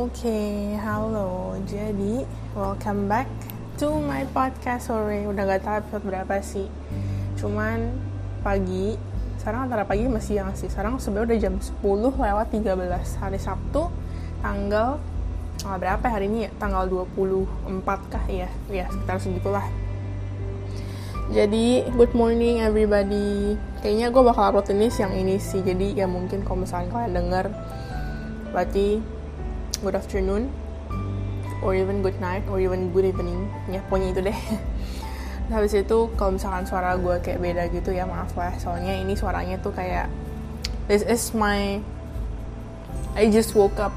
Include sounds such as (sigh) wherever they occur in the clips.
Oke, halo. Jadi, welcome back to my podcast sore. Udah gak tahu episode berapa sih. Cuman pagi, sekarang antara pagi masih siang sih. Sekarang sebenarnya udah jam 10 lewat 13 hari Sabtu, tanggal tanggal berapa ya hari ini ya? Tanggal 24 kah ya? Ya, sekitar segitulah. Jadi, good morning everybody. Kayaknya gue bakal upload ini siang ini sih. Jadi, ya mungkin kalau misalnya kalian denger, berarti good afternoon or even good night or even good evening. Ya pokoknya itu deh. (laughs) Habis itu kalau misalkan suara gue kayak beda gitu ya maaf lah. Soalnya ini suaranya tuh kayak this is my I just woke up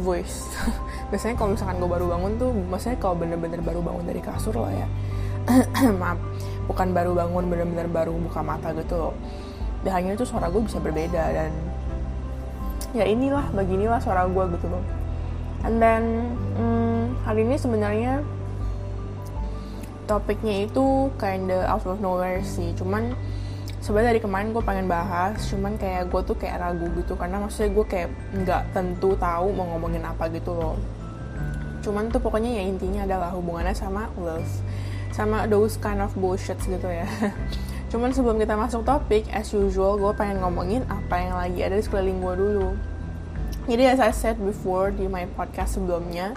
voice. (laughs) Biasanya kalau misalkan gue baru bangun tuh maksudnya kalau bener-bener baru bangun dari kasur loh ya. (clears throat) Maaf bukan baru bangun bener-bener baru buka mata gitu. Loh dan hanya itu suara gue bisa berbeda dan ya inilah beginilah suara gue gitu loh and then hmm, hari ini sebenarnya topiknya itu kinda out of nowhere sih. Cuman sebenarnya dari kemarin gue pengen bahas cuman kayak gue tuh kayak ragu gitu. Karena maksudnya gue kayak nggak tentu tahu mau ngomongin apa gitu loh. Cuman tuh pokoknya ya intinya adalah hubungannya sama love. Sama those kind of bullshit gitu ya. (laughs) Cuman sebelum kita masuk topik as usual gue pengen ngomongin apa yang lagi ada di sekeliling gue dulu jadi as I said before di my podcast sebelumnya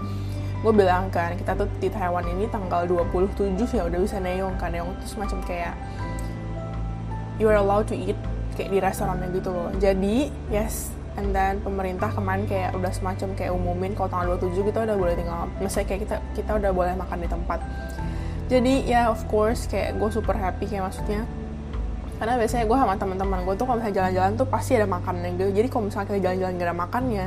gue bilang kan kita tuh di Taiwan ini tanggal 27 ya udah bisa neong kan neong itu semacam kayak you are allowed to eat kayak di restorannya gitu loh. Jadi yes and then pemerintah kemarin kayak udah semacam kayak umumin kalau tanggal 27 kita udah boleh tinggal misalnya kayak kita kita udah boleh makan di tempat. Jadi ya yeah, of course kayak gue super happy kayak maksudnya karena biasanya gue sama teman-teman gue tuh kalau misalnya jalan-jalan tuh pasti ada makannya gitu. Jadi kalau misalnya kita jalan-jalan gak ada makannya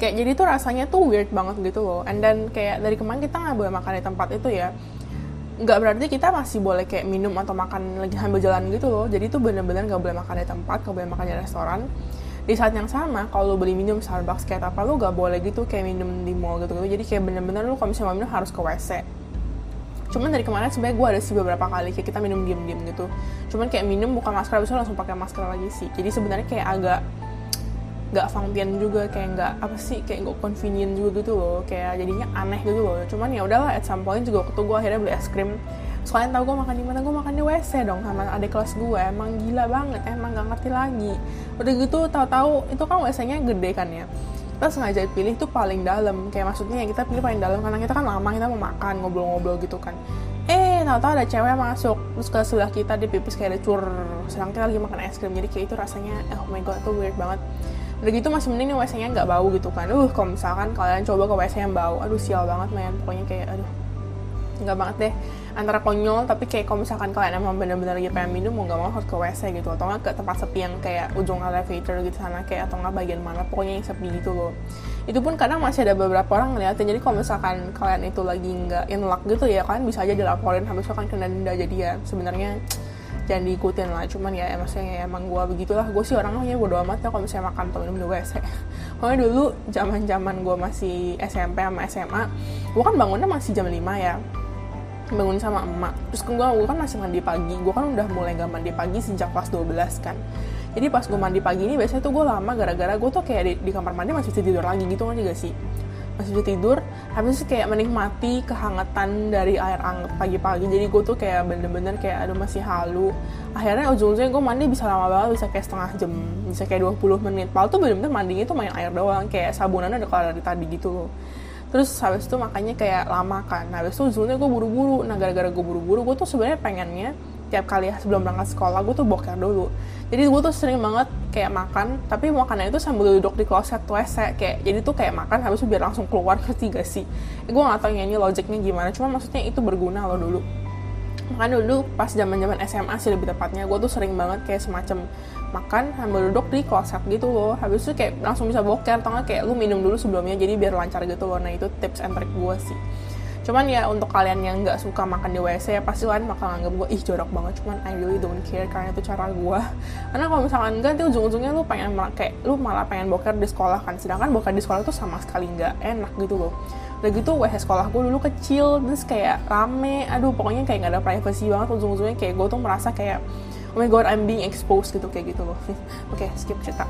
kayak jadi tuh rasanya tuh weird banget gitu loh. And then kayak dari kemarin kita nggak boleh makan di tempat itu ya. Nggak berarti kita masih boleh kayak minum atau makan lagi sambil jalan gitu loh. Jadi tuh bener-bener nggak boleh makan di tempat nggak boleh makan di restoran. Di saat yang sama kalau lo beli minum Starbucks kayak apa lo gak boleh gitu kayak minum di mall gitu, gitu. jadi kayak bener-bener lo kalau misalnya minum harus ke WC cuman dari kemarin sebenarnya gue ada sih beberapa kali kayak kita minum diem-diem gitu. Cuman kayak minum buka masker habis itu langsung pakai masker lagi sih. Jadi sebenarnya kayak agak gak fangtian juga kayak nggak apa sih kayak gak convenient juga gitu loh. Kayak jadinya aneh gitu loh. Cuman ya udahlah at some point juga waktu gue akhirnya beli es krim sekalian tau gue makan di mana gue makan di WC dong sama adik kelas gue emang gila banget emang gak ngerti lagi. Udah gitu tahu-tahu itu kan WC-nya gede kan ya kita sengaja pilih tuh paling dalam kayak maksudnya kita pilih paling dalam karena kita kan lama kita mau makan ngobrol-ngobrol gitu kan. Eh tahu-tahu ada cewek masuk terus ke sebelah kita dia pipis kayak ada cur. Sedang kita lagi makan es krim jadi kayak itu rasanya oh my god itu weird banget. Udah gitu masih mending nih WC-nya nggak bau gitu kan. Uh kalau misalkan kalian coba ke WC yang bau aduh sial banget men. Pokoknya kayak aduh nggak banget deh antara konyol tapi kayak kalau misalkan kalian emang bener-bener lagi pengen minum mau nggak mau harus ke WC gitu. Atau nggak ke tempat sepi yang kayak ujung elevator gitu sana kayak atau nggak bagian mana pokoknya yang sepi gitu loh. Itu pun kadang masih ada beberapa orang ngeliatin. Jadi kalau misalkan kalian itu lagi nggak in luck gitu ya kalian bisa aja dilaporin. Habis itu kan kena denda jadi ya sebenarnya jangan diikutin lah. Cuman ya maksudnya ya, emang gue begitulah. Gue sih orangnya bodo amat ya kalau misalnya makan atau minum di WC (laughs) pokoknya dulu zaman zaman gue masih SMP sama SMA gue kan bangunnya masih jam 5 ya bangun sama emak. Terus gue gue kan masih mandi pagi. Gue kan udah mulai gak mandi pagi sejak kelas 12 kan. Jadi pas gue mandi pagi ini biasanya tuh gue lama gara-gara gue tuh kayak di, di kamar mandi masih tidur lagi gitu kan juga sih? Masih bisa tidur habis itu kayak menikmati kehangatan dari air hangat pagi-pagi. Jadi gue tuh kayak bener-bener kayak aduh masih halu. Akhirnya ujung-ujungnya gue mandi bisa lama banget bisa kayak setengah jam bisa kayak 20 menit. Padahal tuh bener-bener mandinya tuh main air doang kayak sabunannya udah kelar dari tadi gitu loh terus habis itu makanya kayak lama kan. Nah habis itu ujungnya gue buru-buru. Nah gara-gara gue buru-buru gue tuh sebenarnya pengennya tiap kali sebelum berangkat sekolah gue tuh boker dulu. Jadi gue tuh sering banget kayak makan tapi makannya itu sambil duduk di kloset WC kayak jadi tuh kayak makan habis itu biar langsung keluar ketiga sih? Eh, gue gak tau ini logiknya gimana cuma maksudnya itu berguna loh dulu. Makanya dulu pas zaman zaman SMA sih lebih tepatnya gue tuh sering banget kayak semacam makan sambil duduk di kloset gitu loh. Habis itu kayak langsung bisa boker atau kayak lu minum dulu sebelumnya jadi biar lancar gitu loh. Nah itu tips and trick gue sih. Cuman ya untuk kalian yang nggak suka makan di WC ya pasti kalian bakal anggap gue ih jorok banget. Cuman I really don't care karena itu cara gue (laughs) karena kalau misalkan enggak nanti ujung-ujungnya lu pengen kayak lu malah pengen boker di sekolah kan. Sedangkan boker di sekolah tuh sama sekali nggak enak gitu loh. Udah gitu WC sekolah gue dulu kecil terus kayak rame. Aduh pokoknya kayak nggak ada privacy banget. Ujung-ujungnya kayak gue tuh merasa kayak oh my god I'm being exposed gitu kayak gitu loh (laughs) oke okay, skip cerita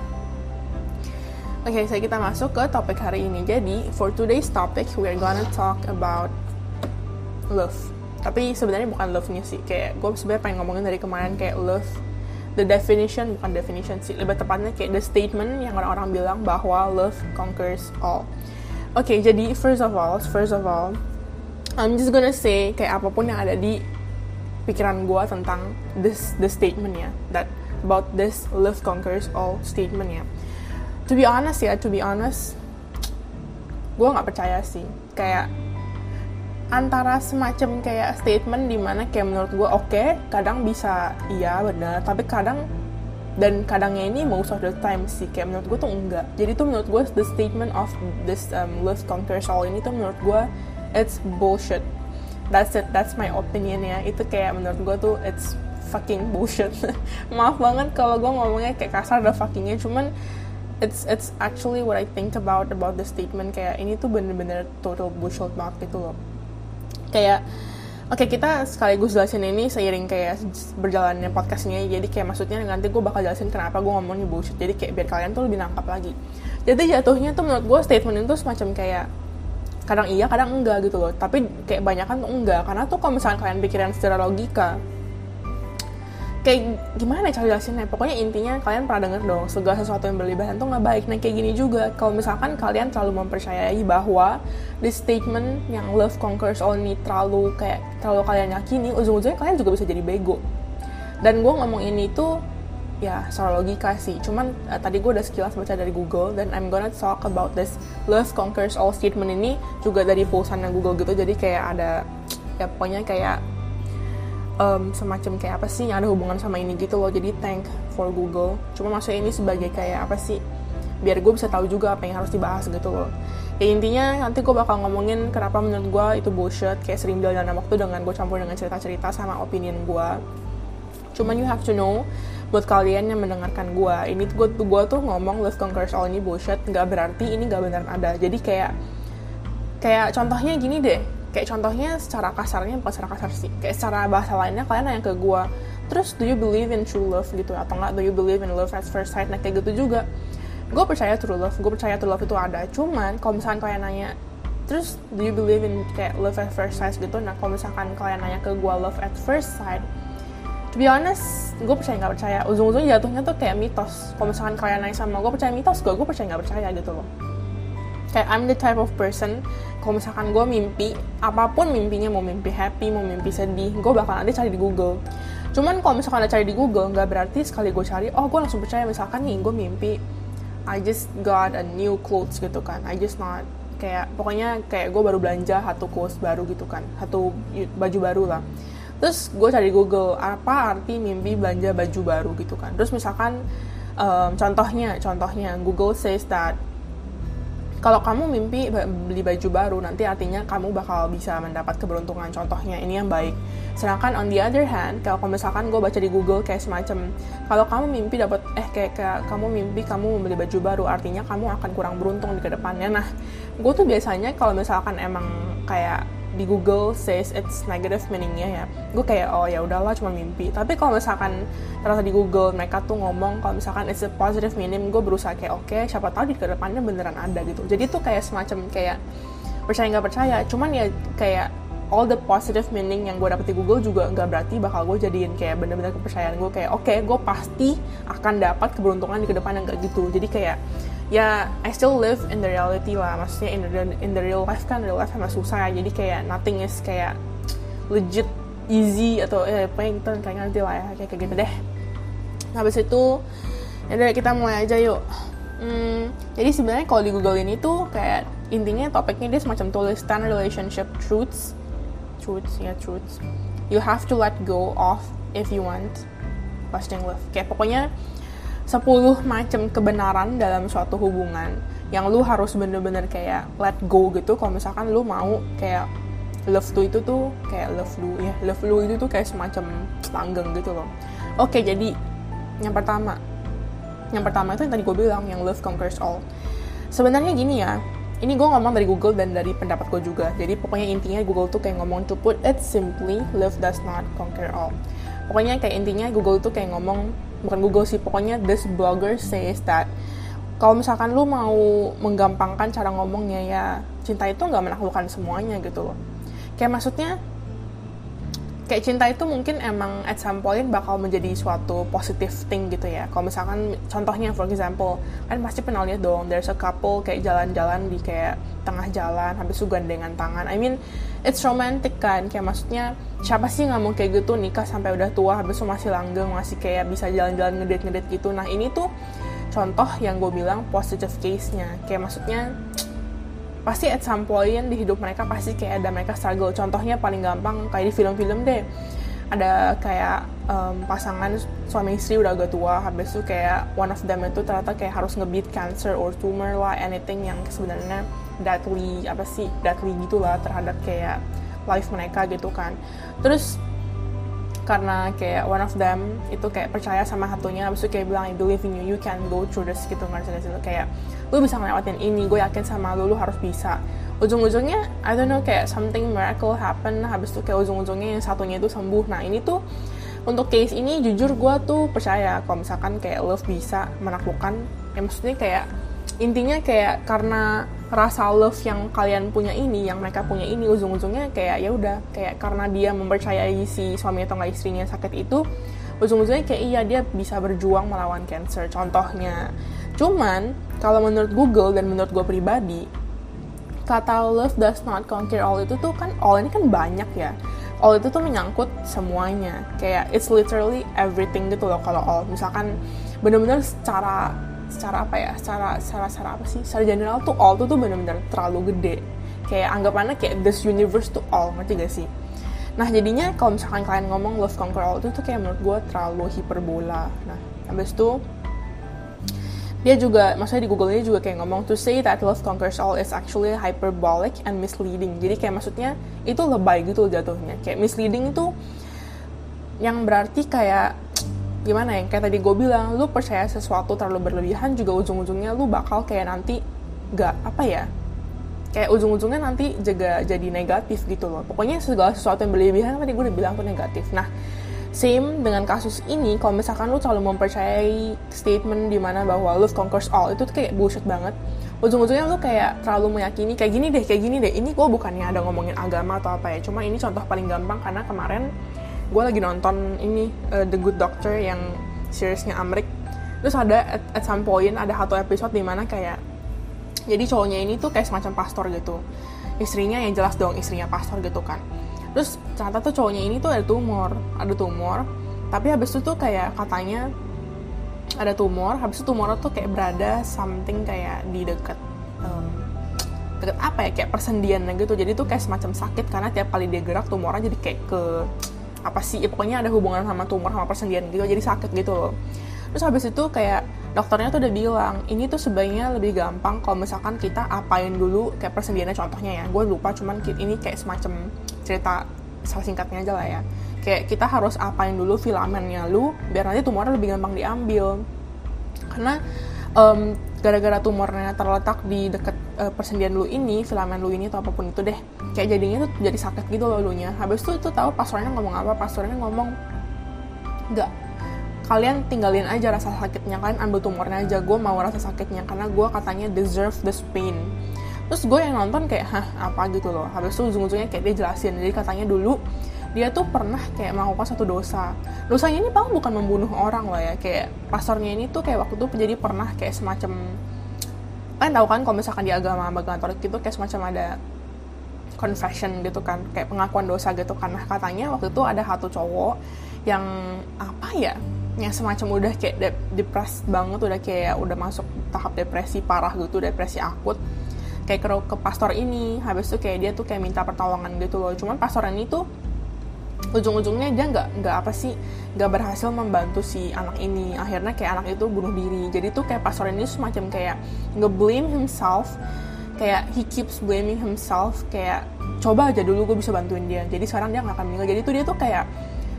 Oke, okay, so kita masuk ke topik hari ini. Jadi, for today's topic, we're gonna talk about love. Tapi sebenarnya bukan love-nya sih. Kayak gue sebenarnya pengen ngomongin dari kemarin kayak love the definition bukan definition sih lebih tepatnya kayak the statement yang orang-orang bilang bahwa love conquers all. Oke, okay, jadi first of all, first of all, I'm just gonna say kayak apa pun yang ada di pikiran gue tentang this the statement ya, that about this love conquers all statement ya. To be honest ya to be honest gue nggak percaya sih. Kayak antara semacam kayak statement di mana kayak menurut gue oke okay, kadang bisa iya benar. Tapi kadang dan kadangnya ini most of the time sih. Kayak menurut gue tuh enggak. Jadi tuh menurut gue the statement of this um, love conquers all ini tuh menurut gue it's bullshit that's it that's my opinion ya. Itu kayak menurut gue tuh it's fucking bullshit. (laughs) Maaf banget kalau gue ngomongnya kayak kasar ada fuckingnya cuman it's it's actually what I think about about the statement. Kayak ini tuh bener-bener total bullshit banget gitu loh. Kayak Oke okay, kita sekaligus jelasin ini seiring kayak berjalannya podcast ini jadi kayak maksudnya nanti gue bakal jelasin kenapa gue ngomongnya bullshit. Jadi kayak biar kalian tuh lebih nangkap lagi. Jadi jatuhnya tuh menurut gue statement itu semacam kayak kadang iya kadang enggak gitu loh. Tapi kayak banyak kan tuh enggak. Karena tuh kalau misalnya kalian pikiran secara logika kayak gimana ya cara jelasinnya? Pokoknya intinya kalian pernah denger dong segala sesuatu yang berlebihan tuh nggak baik. Nah kayak gini juga. Kalau misalkan kalian terlalu mempercayai bahwa the statement yang love conquers all ini terlalu kayak terlalu kalian yakini ujung-ujungnya kalian juga bisa jadi bego. Dan gue ngomong ini tuh ya secara logika sih. Cuman uh, tadi gue udah sekilas baca dari Google dan I'm gonna talk about this love conquers all statement ini juga dari pulsannya Google gitu. Jadi kayak ada ya pokoknya kayak um, semacam kayak apa sih yang ada hubungan sama ini gitu loh. Jadi thank for Google. Cuma maksudnya ini sebagai kayak apa sih biar gue bisa tahu juga apa yang harus dibahas gitu loh. Ya intinya nanti gue bakal ngomongin kenapa menurut gue itu bullshit kayak sering dalam waktu dengan gue campur dengan cerita-cerita sama opinion gue cuman you have to know buat kalian yang mendengarkan gue ini gue gue tuh ngomong love conquers all ini bullshit. Nggak berarti ini nggak benar ada. Jadi kayak kayak contohnya gini deh. Kayak contohnya secara kasarnya bukan secara kasar sih. Kayak secara bahasa lainnya kalian nanya ke gue terus do you believe in true love? gitu. Atau enggak do you believe in love at first sight? Nah kayak gitu juga. Gue percaya true love. Gue percaya true love itu ada. Cuman kalau misalkan kalian nanya terus do you believe in kayak love at first sight? gitu. Nah kalau misalkan kalian nanya ke gue love at first sight to be honest gue percaya nggak percaya. Ujung-ujungnya jatuhnya tuh kayak mitos. Kalau misalkan kalian nanya sama gue percaya mitos gue gue percaya nggak percaya gitu loh. Kayak I'm the type of person kalau misalkan gue mimpi apa pun mimpinya mau mimpi happy mau mimpi sedih gue bakal nanti cari di Google. Cuman kalau misalkan ada cari di Google nggak berarti sekali gue cari oh gue langsung percaya misalkan nih gue mimpi I just got a new clothes gitu kan. I just not kayak pokoknya kayak gue baru belanja satu clothes baru gitu kan. Satu baju baru lah terus gue cari Google apa arti mimpi belanja baju baru gitu kan. Terus misalkan um, contohnya contohnya Google says that kalau kamu mimpi beli baju baru nanti artinya kamu bakal bisa mendapat keberuntungan. Contohnya ini yang baik. Sedangkan on the other hand kalau misalkan gue baca di Google kayak semacam kalau kamu mimpi dapat eh kayak, kayak kamu mimpi kamu membeli baju baru artinya kamu akan kurang beruntung di ke depannya. Nah gue tuh biasanya kalau misalkan emang kayak di Google says it's negative meaningnya ya. Gue kayak oh ya udahlah cuma mimpi. Tapi kalau misalkan ternyata di Google mereka tuh ngomong kalau misalkan it's a positive meaning gue berusaha kayak oke okay, siapa tahu di ke depannya beneran ada gitu. Jadi tuh kayak semacam kayak percaya nggak percaya. Cuman ya kayak all the positive meaning yang gue dapet di Google juga nggak berarti bakal gue jadiin kayak bener-bener kepercayaan gue kayak oke okay, gue pasti akan dapat keberuntungan di ke depan yang gitu. Jadi kayak ya I still live in the reality lah. Maksudnya in the, in the real life kan real life sama susah ya. Jadi kayak nothing is kayak legit easy atau eh apa yang kita kayak nanti lah ya. Kayak kayak gitu deh. Nah, habis itu ya udah kita mulai aja yuk. Hmm, jadi sebenarnya kalau di Google ini tuh kayak intinya topiknya dia semacam tulisan relationship truths. Truths ya truths. You have to let go of if you want. Lasting love kayak pokoknya 10 macam kebenaran dalam suatu hubungan yang lu harus bener-bener kayak let go gitu. Kalau misalkan lu mau kayak love lu itu tuh kayak love lu ya love lu itu tuh kayak semacam langgeng gitu loh. Oke jadi yang pertama yang pertama itu yang tadi gue bilang yang love conquers all. Sebenarnya gini ya ini gue ngomong dari Google dan dari pendapat gue juga. Jadi pokoknya intinya Google tuh kayak ngomong to put it simply love does not conquer all. Pokoknya kayak intinya Google tuh kayak ngomong bukan Google sih pokoknya this blogger says that kalau misalkan lu mau menggampangkan cara ngomongnya ya cinta itu nggak menaklukkan semuanya gitu loh. Kayak maksudnya kayak cinta itu mungkin emang at some point bakal menjadi suatu positive thing gitu ya. Kalau misalkan contohnya for example kan pasti pernah lihat dong there's a couple kayak jalan-jalan di kayak tengah jalan habis itu gandengan tangan. I mean it's romantic kan kayak maksudnya siapa sih nggak mau kayak gitu nikah sampai udah tua habis itu masih langgeng masih kayak bisa jalan-jalan ngedate-ngedate gitu. Nah ini tuh contoh yang gue bilang positive case-nya. Kayak maksudnya pasti at some point di hidup mereka pasti kayak ada mereka struggle. Contohnya paling gampang kayak di film-film deh. Ada kayak um, pasangan suami istri udah agak tua habis itu kayak one of them itu ternyata kayak harus ngebeat cancer or tumor lah anything yang sebenarnya deadly apa sih deadly gitulah terhadap kayak life mereka gitu kan. Terus karena kayak one of them itu kayak percaya sama satunya habis itu kayak bilang I believe in you you can go through this gitu ngerti gak sih kayak lu bisa ngelewatin ini gue yakin sama lu lu harus bisa. Ujung-ujungnya I don't know kayak something miracle happen habis itu kayak ujung-ujungnya yang satunya itu sembuh. Nah ini tuh untuk case ini jujur gue tuh percaya kalau misalkan kayak love bisa menaklukkan. Ya maksudnya kayak intinya kayak karena rasa love yang kalian punya ini yang mereka punya ini ujung-ujungnya kayak ya udah kayak karena dia mempercayai si suami atau nggak istrinya sakit itu ujung-ujungnya kayak iya dia bisa berjuang melawan cancer contohnya. Cuman kalau menurut Google dan menurut gue pribadi kata love does not conquer all itu tuh kan all ini kan banyak ya. All itu tuh menyangkut semuanya. Kayak it's literally everything gitu loh kalau all. Misalkan bener-bener secara secara apa ya secara secara secara apa sih secara general tuh all tuh tuh bener-bener terlalu gede. Kayak anggapannya kayak this universe tuh all ngerti gak sih? Nah jadinya kalau misalkan kalian ngomong love conquer all itu tuh kayak menurut gue terlalu hiperbola. Nah habis itu dia juga maksudnya di Google ini juga kayak ngomong to say that love conquers all is actually hyperbolic and misleading. Jadi kayak maksudnya itu lebay gitu jatuhnya. Kayak misleading itu yang berarti kayak gimana ya kayak tadi gue bilang lu percaya sesuatu terlalu berlebihan juga ujung-ujungnya lu bakal kayak nanti gak apa ya kayak ujung-ujungnya nanti juga jadi negatif gitu loh. Pokoknya segala sesuatu yang berlebihan tadi gue udah bilang tuh negatif. Nah Same dengan kasus ini, kalau misalkan lu selalu mempercayai statement di mana bahwa love conquers all, itu tuh kayak bullshit banget. Ujung-ujungnya lu kayak terlalu meyakini, kayak gini deh, kayak gini deh. Ini gue bukannya ada ngomongin agama atau apa ya, cuma ini contoh paling gampang karena kemarin gue lagi nonton ini uh, The Good Doctor yang seriesnya Amrik. Terus ada at, at some point ada satu episode di mana kayak jadi cowoknya ini tuh kayak semacam pastor gitu. Istrinya yang jelas dong istrinya pastor gitu kan terus ternyata tuh cowoknya ini tuh ada tumor ada tumor. Tapi habis itu tuh kayak katanya ada tumor habis itu tumornya tuh kayak berada something kayak di deket um, deket apa ya kayak persendian gitu. Jadi tuh kayak semacam sakit karena tiap kali dia gerak tumornya jadi kayak ke apa sih ya, pokoknya ada hubungan sama tumor sama persendian gitu jadi sakit gitu loh. Terus habis itu kayak dokternya tuh udah bilang ini tuh sebaiknya lebih gampang kalau misalkan kita apain dulu kayak persendiannya contohnya ya. Gue lupa cuman ini kayak semacam cerita salah singkatnya aja lah ya. Kayak kita harus apain dulu filamennya. Lu biar nanti tumornya lebih gampang diambil. Karena um, gara-gara tumornya terletak di dekat uh, persendian lu ini filamen lu ini atau apa pun itu deh kayak jadinya tuh jadi sakit gitu loh lu nya. Habis itu itu tahu pastornya ngomong apa pastornya ngomong nggak kalian tinggalin aja rasa sakitnya kalian ambil tumornya aja gue mau rasa sakitnya karena gue katanya deserve the pain terus gue yang nonton kayak hah apa gitu loh? Habis itu ujung-ujungnya kayak dia jelasin. Jadi katanya dulu dia tuh pernah kayak melakukan satu dosa. Dosanya ini paling bukan membunuh orang loh ya. Kayak pastornya ini tuh kayak waktu itu jadi pernah kayak semacam kalian tahu kan kalau misalkan di agama agama katolik itu kayak semacam ada confession gitu kan kayak pengakuan dosa gitu karena katanya waktu itu ada satu cowok yang apa ya yang semacam udah kayak de depres banget udah kayak udah masuk tahap depresi parah gitu depresi akut kayak ke, ke pastor ini. Habis itu kayak dia tuh kayak minta pertolongan gitu loh. Cuman pastor ini tuh ujung-ujungnya dia nggak nggak apa sih nggak berhasil membantu si anak ini. Akhirnya kayak anak itu bunuh diri. Jadi tuh kayak pastor ini semacam kayak ngeblame himself kayak he keeps blaming himself kayak coba aja dulu gue bisa bantuin dia. Jadi sekarang dia nggak akan meninggal. Jadi tuh dia tuh kayak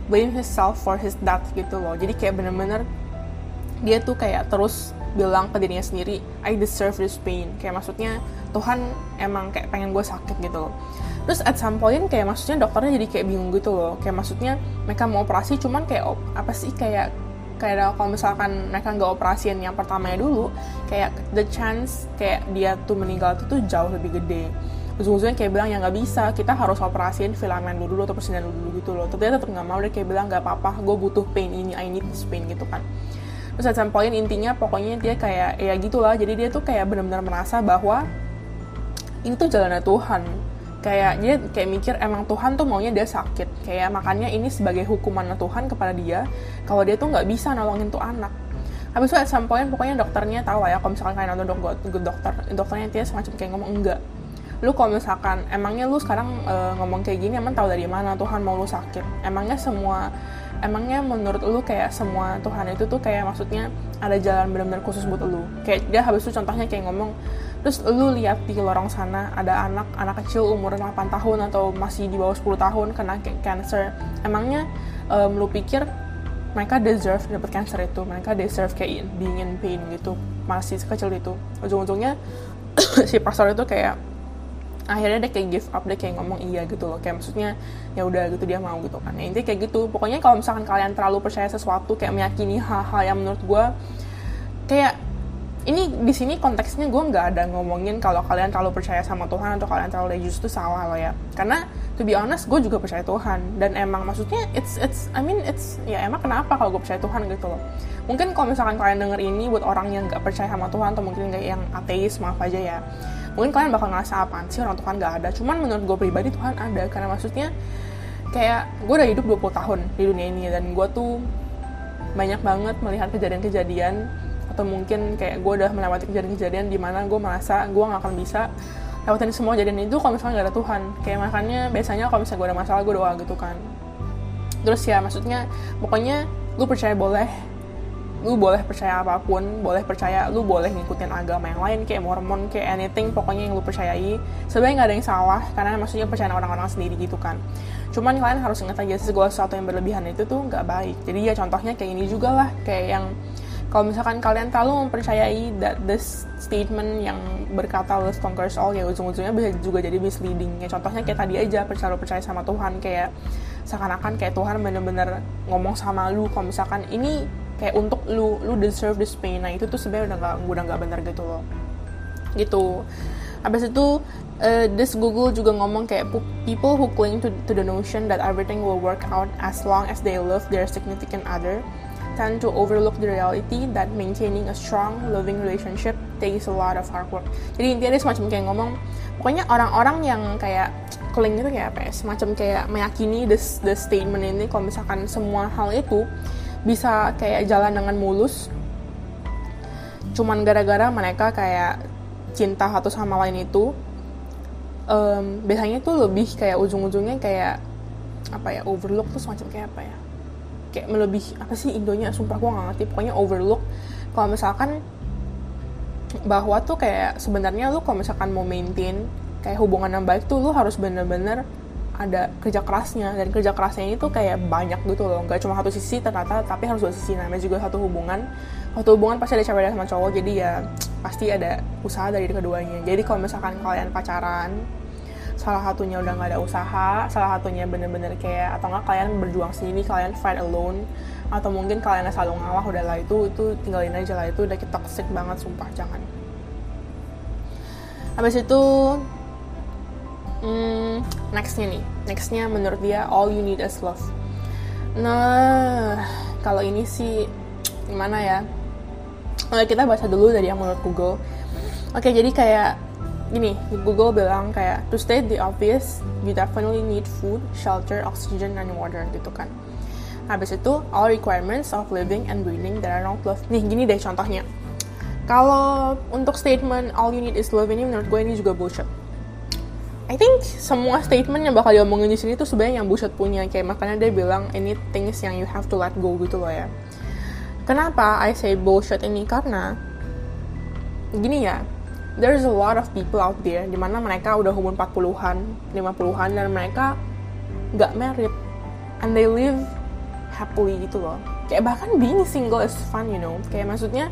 blame himself for his death gitu loh. Jadi kayak bener-bener dia tuh kayak terus bilang ke dirinya sendiri I deserve this pain. Kayak maksudnya Tuhan emang kayak pengen gue sakit gitu loh. Terus at some point kayak maksudnya dokternya jadi kayak bingung gitu loh. Kayak maksudnya mereka mau operasi cuman kayak apa sih kayak kayak kalau misalkan mereka nggak operasiin yang pertamanya dulu kayak the chance kayak dia tuh meninggal itu tuh jauh lebih gede. Ujung-ujungnya kayak bilang ya nggak bisa kita harus operasiin filamen dulu atau persediaan dulu gitu loh. Tapi dia tetap nggak mau dia kayak bilang nggak apa-apa gue butuh pain ini I need this pain gitu kan. Terus at some point intinya pokoknya dia kayak ya gitulah jadi dia tuh kayak benar-benar merasa bahwa ini tuh jalannya Tuhan. Kayak dia kayak mikir emang Tuhan tuh maunya dia sakit. Kayak makanya ini sebagai hukuman Tuhan kepada dia kalau dia tuh nggak bisa nolongin tuh anak. Habis itu at some point pokoknya dokternya tahu lah ya kalau misalkan kalian nonton dok dokter dokternya dia semacam kayak ngomong enggak. Lu kalau misalkan emangnya lu sekarang uh, ngomong kayak gini emang tahu dari mana Tuhan mau lu sakit? Emangnya semua emangnya menurut lu kayak semua Tuhan itu tuh kayak maksudnya ada jalan benar-benar khusus buat lu? Kayak dia habis itu contohnya kayak ngomong terus lu lihat di lorong sana ada anak anak kecil umur 8 tahun atau masih di bawah 10 tahun kena cancer. Emangnya um, lu pikir mereka deserve dapat cancer itu? Mereka deserve kayak being in pain gitu masih sekecil itu. Ujung-ujungnya (coughs) si pastor itu kayak akhirnya dia kayak give up dia kayak ngomong iya gitu loh. Kayak maksudnya ya udah gitu dia mau gitu kan. Ya intinya kayak gitu. Pokoknya kalau misalkan kalian terlalu percaya sesuatu kayak meyakini hal-hal yang menurut gue kayak ini di sini konteksnya gue nggak ada ngomongin kalau kalian terlalu percaya sama Tuhan atau kalian terlalu religius itu salah loh ya. Karena to be honest gue juga percaya Tuhan. Dan emang maksudnya it's it's I mean it's ya emang kenapa kalau gue percaya Tuhan gitu loh. Mungkin kalau misalkan kalian denger ini buat orang yang nggak percaya sama Tuhan atau mungkin nggak yang ateis maaf aja ya. Mungkin kalian bakal ngerasa apaan sih orang Tuhan nggak ada? Cuman menurut gue pribadi Tuhan ada. Karena maksudnya kayak gue udah hidup 20 tahun di dunia ini dan gue tuh banyak banget melihat kejadian-kejadian atau mungkin kayak gue udah melewati kejadian-kejadian di mana gue merasa gue gak akan bisa lewatin semua kejadian itu kalau misalnya gak ada Tuhan. Kayak makanya biasanya kalau misalnya gue ada masalah gue doa gitu kan. Terus ya maksudnya pokoknya lu percaya boleh lu boleh percaya apa pun boleh percaya lu boleh ngikutin agama yang lain kayak Mormon kayak anything pokoknya yang lu percayai. Sebenarnya nggak ada yang salah karena maksudnya percaya orang-orang sendiri gitu kan. Cuman kalian harus ingat aja segala sesuatu yang berlebihan itu tuh nggak baik. Jadi ya contohnya kayak ini juga lah kayak yang kalau misalkan kalian terlalu mempercayai that this statement yang berkata love conquers all ya ujung-ujungnya bisa juga jadi misleading. Ya contohnya kayak tadi aja percaya percaya sama Tuhan. Kayak seakan-akan kayak Tuhan bener-bener ngomong sama lu. Kalau misalkan ini kayak untuk lu lu deserve this pain. Nah itu tuh sebenarnya udah nggak udah nggak benar gitu loh. Gitu. Abis itu uh, this Google juga ngomong kayak people who cling to, to the notion that everything will work out as long as they love their significant other tend to overlook the reality that maintaining a strong, loving relationship takes a lot of hard work. Jadi intinya dia semacam kayak ngomong, pokoknya orang-orang yang kayak cling itu kayak apa ya, semacam kayak meyakini the, the statement ini kalau misalkan semua hal itu bisa kayak jalan dengan mulus, cuman gara-gara mereka kayak cinta satu sama lain itu, um, biasanya tuh lebih kayak ujung-ujungnya kayak apa ya overlook tuh semacam kayak apa ya kayak melebih apa sih Indonya? Sumpah gue gak ngerti. Pokoknya overlook. Kalau misalkan bahwa tuh kayak sebenarnya lu kalau misalkan mau maintain kayak hubungan yang baik tuh lu harus bener-bener ada kerja kerasnya. Dan kerja kerasnya ini tuh kayak banyak gitu loh. Nggak cuma satu sisi ternyata tapi harus dua sisi. Namanya juga satu hubungan. Satu hubungan pasti ada cewek sama cowok. Jadi ya pasti ada usaha dari keduanya. Jadi kalau misalkan kalian pacaran salah satunya udah nggak ada usaha salah satunya bener-bener kayak atau nggak kalian berjuang sendiri kalian fight alone atau mungkin kalian selalu ngalah udahlah itu itu tinggalin aja lah itu udah toxic banget sumpah jangan. Habis itu hmm, nextnya nih nextnya menurut dia all you need is love. Nah kalau ini sih gimana ya? Oke, kita baca dulu dari yang menurut Google. Oke, jadi kayak gini Google bilang kayak to state the obvious you definitely need food shelter oxygen and water gitu kan. Habis itu all requirements of living and breathing that are not love nih gini deh contohnya. Kalau untuk statement all you need is love ini menurut gue ini juga bullshit. I think semua statement yang bakal diomongin di sini tuh sebenarnya yang bullshit punya. Kayak makanya dia bilang ini things yang you have to let go gitu loh ya. Kenapa I say bullshit ini? Karena gini ya there's a lot of people out there di mana mereka udah umur 40-an, 50-an dan mereka nggak married and they live happily gitu loh. Kayak bahkan being single is fun, you know. Kayak maksudnya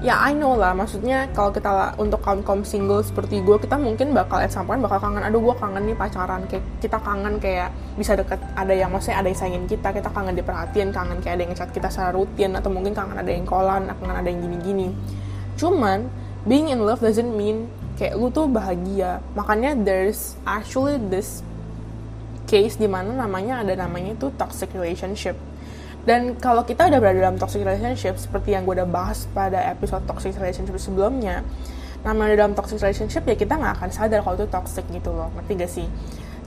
ya I know lah maksudnya kalau kita untuk kaum kaum single seperti gue kita mungkin bakal at some point bakal kangen aduh gue kangen nih pacaran kayak kita kangen kayak bisa deket ada yang maksudnya ada yang sayangin kita kita kangen diperhatiin kangen kayak ada yang chat kita secara rutin atau mungkin kangen ada yang kolan kangen ada yang gini-gini cuman being in love doesn't mean kayak lu tuh bahagia. Makanya there's actually this case di mana namanya ada namanya itu toxic relationship. Dan kalau kita udah berada dalam toxic relationship, seperti yang gue udah bahas pada episode toxic relationship sebelumnya, namanya dalam toxic relationship ya kita nggak akan sadar kalau itu toxic gitu loh, ngerti gak sih?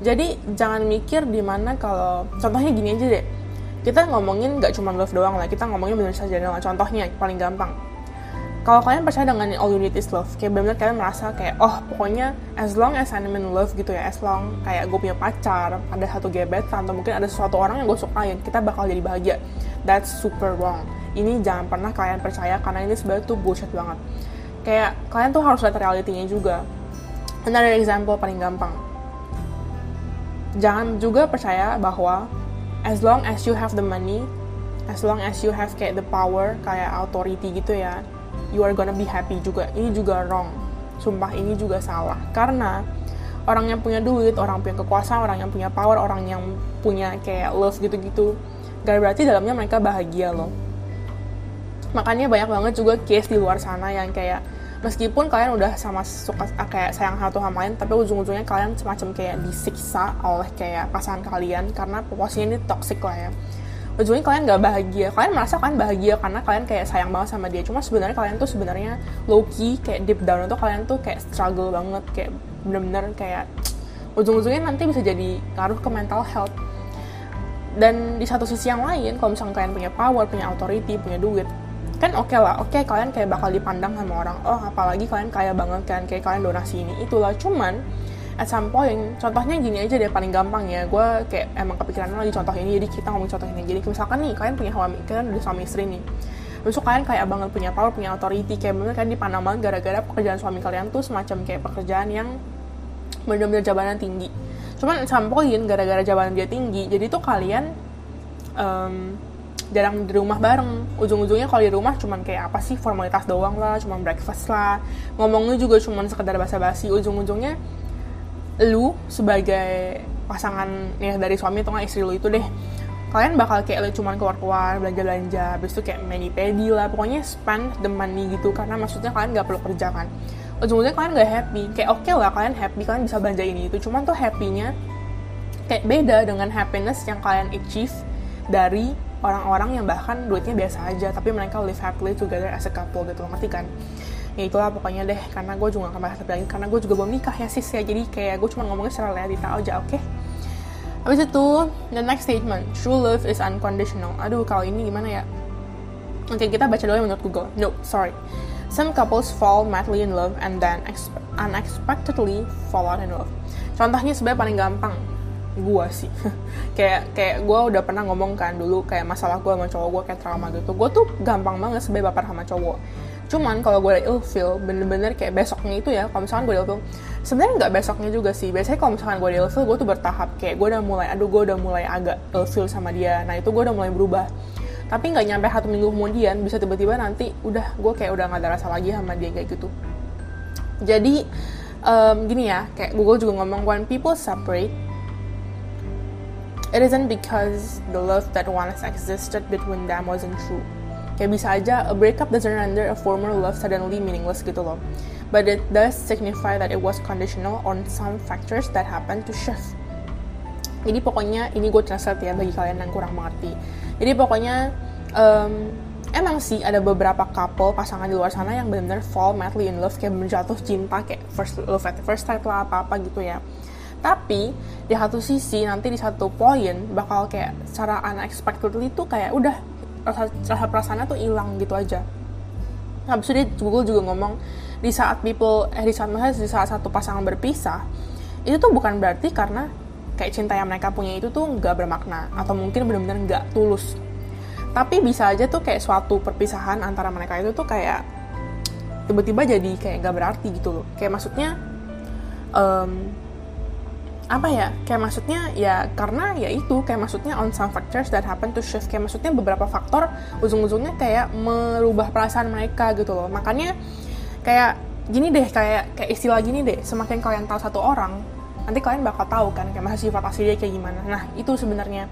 Jadi jangan mikir di mana kalau, contohnya gini aja deh, kita ngomongin nggak cuma love doang lah, kita ngomongin bener saja dengan contohnya paling gampang kalau kalian percaya dengan all you need is love kayak benar kalian merasa kayak oh pokoknya as long as I'm in love gitu ya as long kayak gue punya pacar ada satu gebetan atau mungkin ada sesuatu orang yang gue sukain kita bakal jadi bahagia. That's super wrong. Ini jangan pernah kalian percaya karena ini sebenarnya tuh bullshit banget. Kayak kalian tuh harus lihat realitinya juga. Another example paling gampang. Jangan juga percaya bahwa as long as you have the money as long as you have kayak the power kayak authority gitu ya you are gonna be happy juga. Ini juga wrong. Sumpah ini juga salah. Karena orang yang punya duit orang punya kekuasaan orang yang punya power orang yang punya kayak love gitu-gitu gak berarti dalamnya mereka bahagia loh. Makanya banyak banget juga case di luar sana yang kayak meskipun kalian udah sama suka kayak sayang satu sama lain tapi ujung-ujungnya kalian semacam kayak disiksa oleh kayak pasangan kalian karena posisinya ini toxic lah ya ujungnya kalian gak bahagia. Kalian merasa kalian bahagia karena kalian kayak sayang banget sama dia. Cuma sebenarnya kalian tuh sebenarnya low key kayak deep down itu kalian tuh kayak struggle banget. Kayak bener-bener kayak ujung-ujungnya nanti bisa jadi ngaruh ke mental health. Dan di satu sisi yang lain kalau misalnya kalian punya power punya authority punya duit kan oke okay lah oke okay, kalian kayak bakal dipandang sama orang. Oh apalagi kalian kaya banget kan kayak kalian donasi ini itulah. Cuman at some point contohnya gini aja deh paling gampang ya. Gue kayak emang kepikiran lagi contoh ini jadi kita ngomong contoh ini. Jadi misalkan nih kalian punya suami kalian udah suami istri nih. Besok kalian kayak banget punya power punya authority kayak bener kan dipandang banget gara-gara pekerjaan suami kalian tuh semacam kayak pekerjaan yang bener-bener jabatan tinggi. Cuman point gara-gara jabatan dia tinggi jadi tuh kalian um, jarang di rumah bareng. Ujung-ujungnya kalau di rumah cuman kayak apa sih formalitas doang lah cuman breakfast lah. Ngomongnya juga cuman sekedar basa-basi. Ujung-ujungnya lu sebagai pasangan ya dari suami atau istri lu itu deh kalian bakal kayak lu cuman keluar-keluar belanja-belanja habis itu kayak mani pedi lah pokoknya spend the money gitu karena maksudnya kalian nggak perlu kerja kan. Ujung-ujungnya kalian nggak happy kayak oke okay lah kalian happy kalian bisa belanja ini itu cuman tuh happynya kayak beda dengan happiness yang kalian achieve dari orang-orang yang bahkan duitnya biasa aja tapi mereka live happily together as a couple gitu ngerti kan ya itulah pokoknya deh karena gue juga gak bahas lagi karena gue juga belum nikah ya sis ya. Jadi kayak gue cuma ngomongnya secara realita aja oke? Okay? habis itu the next statement true love is unconditional. Aduh kalau ini gimana ya? Oke okay, kita baca dulu menurut Google. No sorry. Some couples fall madly in love and then unexpectedly fall out in love. Contohnya sebenarnya paling gampang gue sih. (laughs) Kayak kayak gue udah pernah ngomong kan dulu kayak masalah gue sama cowok gue kayak trauma gitu. Gue tuh gampang banget sebagai baper sama cowok cuman kalau gue ada ilfeel bener-bener kayak besoknya itu ya kalau misalkan gue ilfeel sebenarnya nggak besoknya juga sih. Biasanya kalau misalkan gue ilfeel gue tuh bertahap. Kayak gue udah mulai aduh gue udah mulai agak ilfeel sama dia. Nah itu gue udah mulai berubah. Tapi nggak nyampe satu minggu kemudian bisa tiba-tiba nanti udah gue kayak udah nggak ada rasa lagi sama dia kayak gitu. Jadi um, gini ya kayak Google juga ngomong when people separate it isn't because the love that once existed between them wasn't true Kayak bisa aja, a breakup doesn't render a former love suddenly meaningless gitu loh. But it does signify that it was conditional on some factors that happened to shift. Jadi pokoknya ini gue translate ya bagi kalian yang kurang mengerti. Jadi pokoknya um, emang sih ada beberapa couple pasangan di luar sana yang benar-benar fall madly in love kayak menjatuh cinta kayak first love at first sight lah apa-apa gitu ya. Tapi di satu sisi nanti di satu poin bakal kayak secara unexpectedly tuh kayak udah rasa, rasa perasaannya tuh hilang gitu aja. Habis itu dia Google juga ngomong di saat people eh di saat di saat satu pasangan berpisah itu tuh bukan berarti karena kayak cinta yang mereka punya itu tuh nggak bermakna atau mungkin benar-benar nggak tulus. Tapi bisa aja tuh kayak suatu perpisahan antara mereka itu tuh kayak tiba-tiba jadi kayak nggak berarti gitu loh. Kayak maksudnya um, apa ya kayak maksudnya ya karena ya itu kayak maksudnya on some factors that happen to shift kayak maksudnya beberapa faktor ujung-ujungnya kayak merubah perasaan mereka gitu loh. Makanya kayak gini deh kayak kayak istilah gini deh semakin kalian tahu satu orang nanti kalian bakal tahu kan kayak masa sifat asli dia kayak gimana. Nah itu sebenarnya.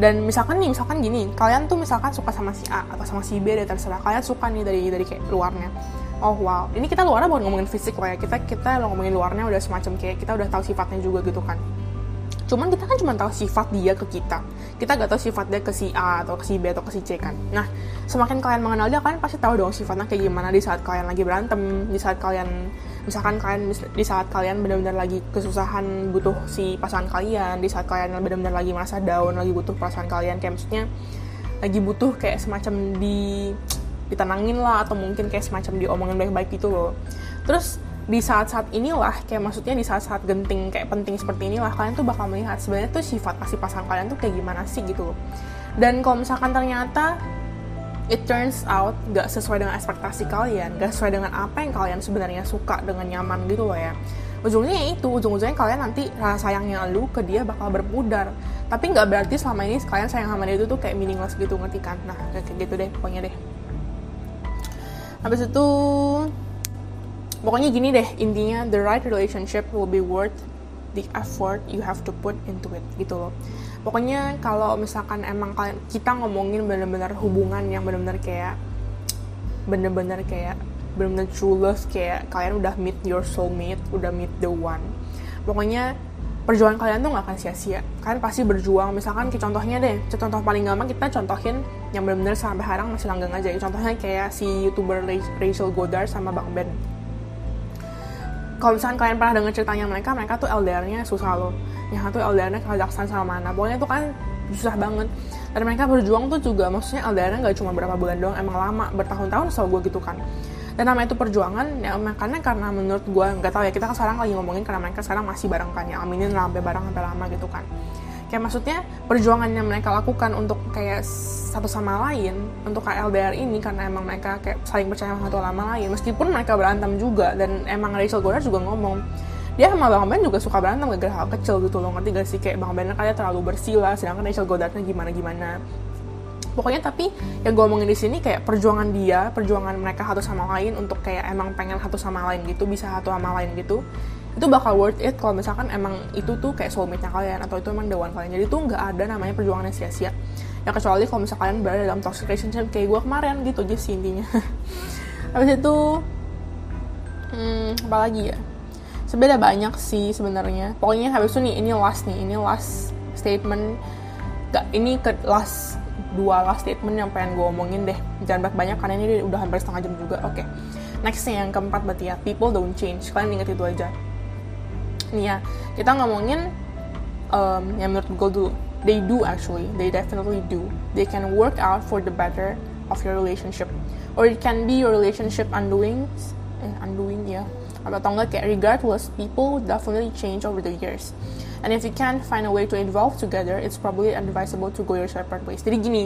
Dan misalkan nih misalkan gini kalian tuh misalkan suka sama si A atau sama si B deh terserah. Kalian suka nih dari dari kayak luarnya oh wow. Ini kita luarnya bukan ngomongin fisik lah ya. Kita kita ngomongin luarnya udah semacam kayak kita udah tahu sifatnya juga gitu kan. Cuman kita kan cuma tahu sifat dia ke kita. Kita gak tahu sifat dia ke si A atau ke si B atau ke si C kan. Nah semakin kalian mengenal dia kan pasti tahu dong sifatnya kayak gimana di saat kalian lagi berantem di saat kalian misalkan kalian di saat kalian benar-benar lagi kesusahan butuh si pasangan kalian di saat kalian benar-benar lagi merasa down lagi butuh perasaan kalian kayak maksudnya lagi butuh kayak semacam di ditenangin lah atau mungkin kayak semacam diomongin baik-baik gitu loh. Terus di saat-saat inilah kayak maksudnya di saat-saat genting kayak penting seperti inilah kalian tuh bakal melihat sebenarnya tuh sifat pasti pasangan kalian tuh kayak gimana sih gitu loh. Dan kalau misalkan ternyata it turns out gak sesuai dengan ekspektasi kalian gak sesuai dengan apa yang kalian sebenarnya suka dengan nyaman gitu loh ya. Ujungnya ya itu ujung-ujungnya kalian nanti rasa sayangnya lu ke dia bakal berpudar. Tapi nggak berarti selama ini kalian sayang sama dia itu tuh kayak meaningless gitu ngerti kan? Nah kayak gitu deh pokoknya deh habis itu pokoknya gini deh intinya the right relationship will be worth the effort you have to put into it gitu loh. Pokoknya kalau misalkan emang kalian kita ngomongin bener-bener hubungan yang bener-bener kayak bener-bener kayak bener-bener true love kayak kalian udah meet your soulmate udah meet the one. Pokoknya perjuangan kalian tuh gak akan sia-sia. Kalian pasti berjuang. Misalkan contohnya deh contoh paling gampang kita contohin yang benar-benar sampai sekarang masih langgeng aja. Contohnya kayak si youtuber Rachel Goddard sama Bang Ben. Kalau misalkan kalian pernah dengar ceritanya mereka mereka tuh LDR-nya susah loh. Yang satu LDR-nya Kazakhstan sama mana. Pokoknya itu kan susah banget. Dan mereka berjuang tuh juga maksudnya LDR-nya gak cuma berapa bulan doang emang lama bertahun-tahun so gue gitu kan. Dan namanya itu perjuangan ya makanya karena menurut gue nggak tahu ya kita kan sekarang lagi ngomongin karena mereka sekarang masih bareng kan ya aminin sampai bareng sampai lama gitu kan kayak maksudnya perjuangan yang mereka lakukan untuk kayak satu sama lain untuk KLDR ini karena emang mereka kayak saling percaya satu sama lain. Meskipun mereka berantem juga dan emang Rachel Goddard juga ngomong dia sama Bang Ben juga suka berantem gara hal kecil gitu loh ngerti gak sih? Kayak Bang Ben kayak terlalu bersih lah sedangkan Rachel Goddardnya gimana gimana pokoknya tapi yang gue omongin di sini kayak perjuangan dia perjuangan mereka satu sama lain untuk kayak emang pengen satu sama lain gitu bisa satu sama lain gitu itu bakal worth it kalau misalkan emang itu tuh kayak soulmate-nya kalian atau itu emang dewan kalian. Jadi tuh nggak ada namanya perjuangan yang sia-sia. Ya kecuali kalau misalkan kalian berada dalam toxic relationship kayak gue kemarin gitu aja sih intinya. (laughs) Habis itu hmm, apa lagi ya? Sebenarnya banyak sih sebenarnya. Pokoknya habis itu nih ini last nih ini last statement. Gak ini ke last dua last statement yang pengen gue omongin deh. Jangan banyak banyak karena ini udah hampir setengah jam juga. Oke. Okay. nextnya yang keempat berarti ya. People don't change. Kalian inget itu aja nih ya. Kita ngomongin um, yang menurut gue dulu. They do actually. They definitely do. They can work out for the better of your relationship. Or it can be your relationship undoing eh, undoing ya. Yeah. atau enggak kayak regardless people definitely change over the years. And if you can't find a way to evolve together, it's probably advisable to go your separate ways. Jadi gini,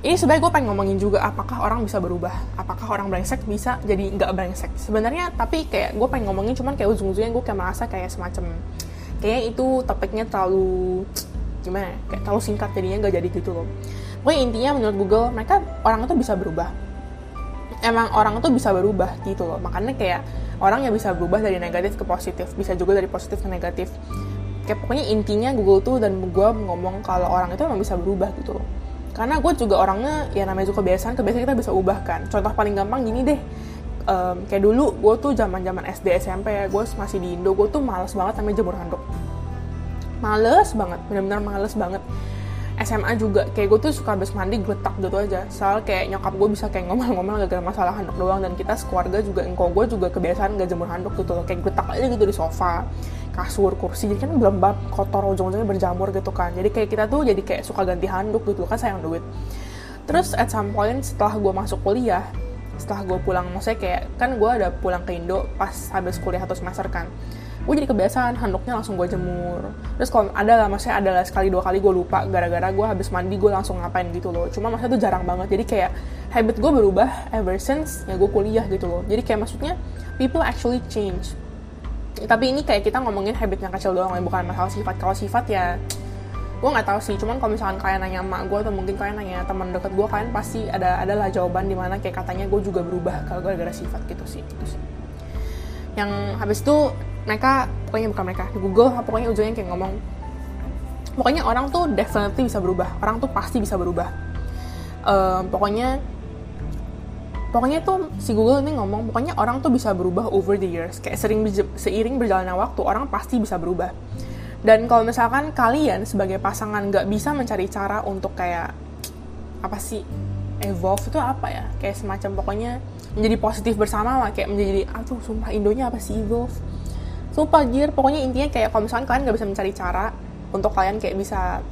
ini sebenarnya gue pengen ngomongin juga apakah orang bisa berubah, apakah orang brengsek bisa jadi nggak brengsek. Sebenarnya tapi kayak gue pengen ngomongin cuman kayak ujung-ujungnya gue kayak merasa kayak semacam kayaknya itu topiknya terlalu gimana ya, kayak terlalu singkat jadinya nggak jadi gitu loh. Pokoknya intinya menurut Google mereka orang itu bisa berubah. Emang orang itu bisa berubah gitu loh. Makanya kayak orang yang bisa berubah dari negatif ke positif, bisa juga dari positif ke negatif kayak pokoknya intinya Google tuh dan gue ngomong kalau orang itu emang bisa berubah gitu loh karena gue juga orangnya ya namanya juga kebiasaan kebiasaan kita bisa ubah kan. Contoh paling gampang gini deh um, kayak dulu gue tuh zaman zaman SD SMP ya gue masih di Indo gue tuh males banget namanya jemur handuk. Males banget benar-benar males banget. SMA juga kayak gue tuh suka habis mandi geletak gitu aja. Soal kayak nyokap gue bisa kayak ngomel-ngomel gak gara masalah handuk doang. Dan kita sekeluarga juga engkau gue juga kebiasaan gak jemur handuk gitu loh. Kayak geletak aja gitu di sofa kasur kursi jadi kan lembab kotor ujung-ujungnya berjamur gitu kan. Jadi kayak kita tuh jadi kayak suka ganti handuk gitu kan sayang duit. Terus at some point setelah gue masuk kuliah setelah gue pulang maksudnya kayak kan gue ada pulang ke Indo pas habis kuliah atau semester kan. Gue jadi kebiasaan handuknya langsung gue jemur. Terus kalau ada lah maksudnya ada lah sekali dua kali gue lupa gara-gara gue habis mandi gue langsung ngapain gitu loh. Cuma maksudnya itu jarang banget jadi kayak habit gue berubah ever since ya gue kuliah gitu loh. Jadi kayak maksudnya people actually change tapi ini kayak kita ngomongin habit yang kecil doang ya bukan masalah sifat. Kalau sifat ya gue nggak tahu sih. Cuman kalau misalkan kalian nanya emak gue atau mungkin kalian nanya teman deket gue kalian pasti ada adalah jawaban di mana kayak katanya gue juga berubah kalau gara-gara sifat gitu sih gitu sih. Yang habis itu mereka pokoknya bukan mereka di Google pokoknya ujungnya kayak ngomong pokoknya orang tuh definitely bisa berubah. Orang tuh pasti bisa berubah. Um, pokoknya pokoknya tuh si Google ini ngomong pokoknya orang tuh bisa berubah over the years. Kayak sering seiring berjalannya waktu orang pasti bisa berubah. Dan kalau misalkan kalian sebagai pasangan nggak bisa mencari cara untuk kayak apa sih evolve itu apa ya? Kayak semacam pokoknya menjadi positif bersama lah kayak menjadi aduh sumpah Indonya apa sih evolve? Sumpah jir pokoknya intinya kayak kalau misalkan kalian nggak bisa mencari cara untuk kalian kayak bisa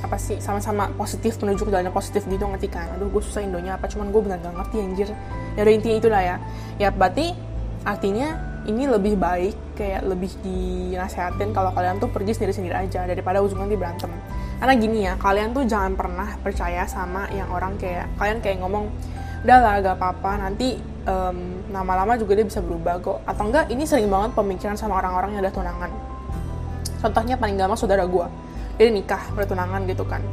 apa sih sama-sama positif menuju ke jalan positif gitu ngerti kan? Aduh gue susah Indonya apa cuman gue benar gak ngerti anjir. Ya udah intinya itulah ya. Ya berarti artinya ini lebih baik kayak lebih dinasehatin kalau kalian tuh pergi sendiri-sendiri aja daripada ujungnya nanti berantem. Karena gini ya kalian tuh jangan pernah percaya sama yang orang kayak kalian kayak ngomong udahlah gak apa-apa nanti um, lama-lama juga dia bisa berubah kok. Atau enggak ini sering banget pemikiran sama orang-orang yang udah tunangan. Contohnya paling gampang saudara gue dia nikah bertunangan gitu kan.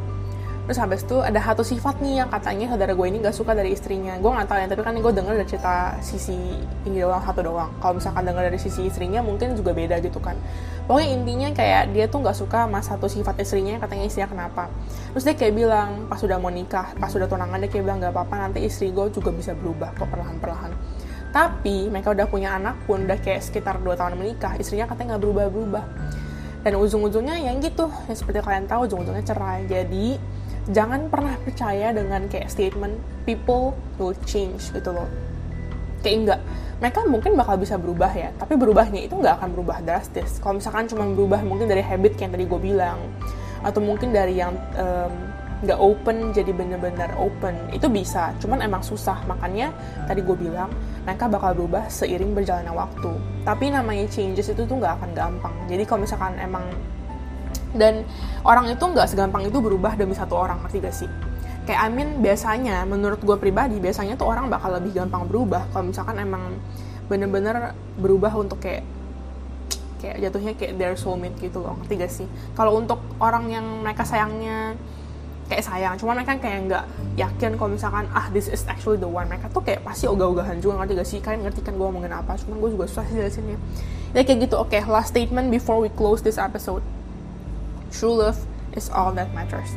Terus habis itu ada satu sifat nih yang katanya saudara gue ini gak suka dari istrinya. Gue nggak tahu ya tapi kan gue denger dari cerita sisi ini doang satu doang. Kalau misalkan denger dari sisi istrinya mungkin juga beda gitu kan. Pokoknya intinya kayak dia tuh nggak suka sama satu sifat istrinya katanya istrinya kenapa. Terus dia kayak bilang pas sudah mau nikah pas sudah tunangan dia kayak bilang gak apa-apa nanti istri gue juga bisa berubah kok perlahan-perlahan. Tapi mereka udah punya anak pun udah kayak sekitar 2 tahun menikah istrinya katanya nggak berubah-berubah dan ujung-ujungnya yang gitu ya seperti kalian tahu ujung-ujungnya cerai. Jadi jangan pernah percaya dengan kayak statement people will change gitu loh. Kayak enggak. Mereka mungkin bakal bisa berubah ya tapi berubahnya itu nggak akan berubah drastis. Kalau misalkan cuma berubah mungkin dari habit yang tadi gue bilang atau mungkin dari yang nggak um, open jadi bener-bener open itu bisa. Cuman emang susah. Makanya tadi gue bilang mereka bakal berubah seiring berjalannya waktu. Tapi namanya changes itu tuh nggak akan gampang. Jadi kalau misalkan emang dan orang itu nggak segampang itu berubah demi satu orang ngerti gak sih? Kayak I mean biasanya menurut gue pribadi biasanya tuh orang bakal lebih gampang berubah. Kalau misalkan emang bener-bener berubah untuk kayak kayak jatuhnya kayak their soulmate gitu loh ngerti gak sih? Kalau untuk orang yang mereka sayangnya kayak sayang. Cuma mereka kayak nggak yakin kalau misalkan ah this is actually the one. Mereka tuh kayak pasti ogah-ogahan juga ngerti gak sih? Kalian ngerti kan gue ngomongin apa? Cuman gue juga susah sih jelasinnya. Ya kayak gitu. Oke okay, last statement before we close this episode. True love is all that matters.